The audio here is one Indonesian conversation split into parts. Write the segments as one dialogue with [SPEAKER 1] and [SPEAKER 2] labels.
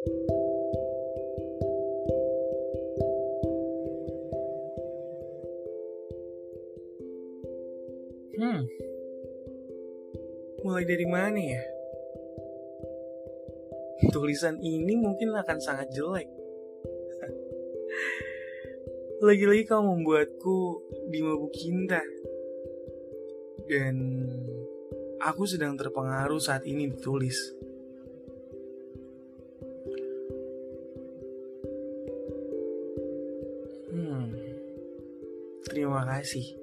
[SPEAKER 1] Hmm. Mulai dari mana ya? Tulisan ini mungkin akan sangat jelek. Lagi-lagi kau membuatku dimabuk cinta. Dan aku sedang terpengaruh saat ini ditulis. Terima kasih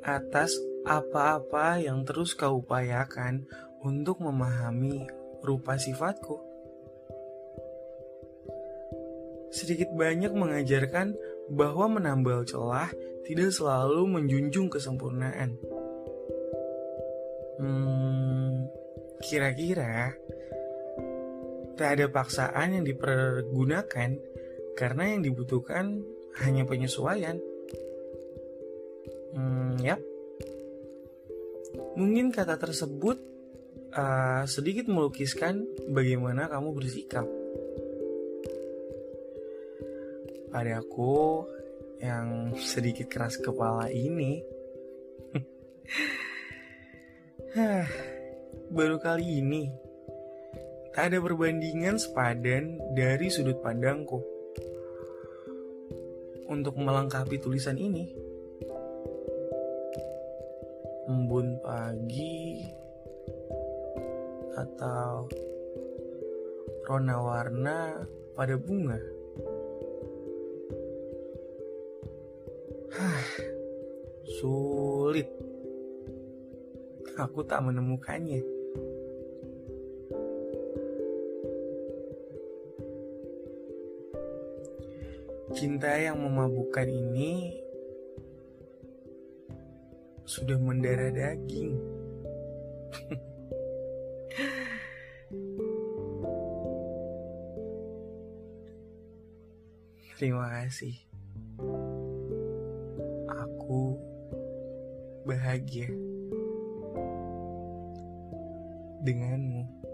[SPEAKER 1] atas apa-apa yang terus kau upayakan untuk memahami rupa sifatku. Sedikit banyak mengajarkan bahwa menambal celah tidak selalu menjunjung kesempurnaan. Hmm, kira-kira tak ada paksaan yang dipergunakan karena yang dibutuhkan hanya penyesuaian. Hmm, ya. Mungkin kata tersebut uh, sedikit melukiskan bagaimana kamu bersikap. Pada aku yang sedikit keras kepala ini, baru kali ini tak ada perbandingan sepadan dari sudut pandangku untuk melengkapi tulisan ini embun pagi atau rona warna pada bunga. Sulit. Aku tak menemukannya. Cinta yang memabukkan ini sudah mendarah daging. Terima kasih. Aku bahagia denganmu.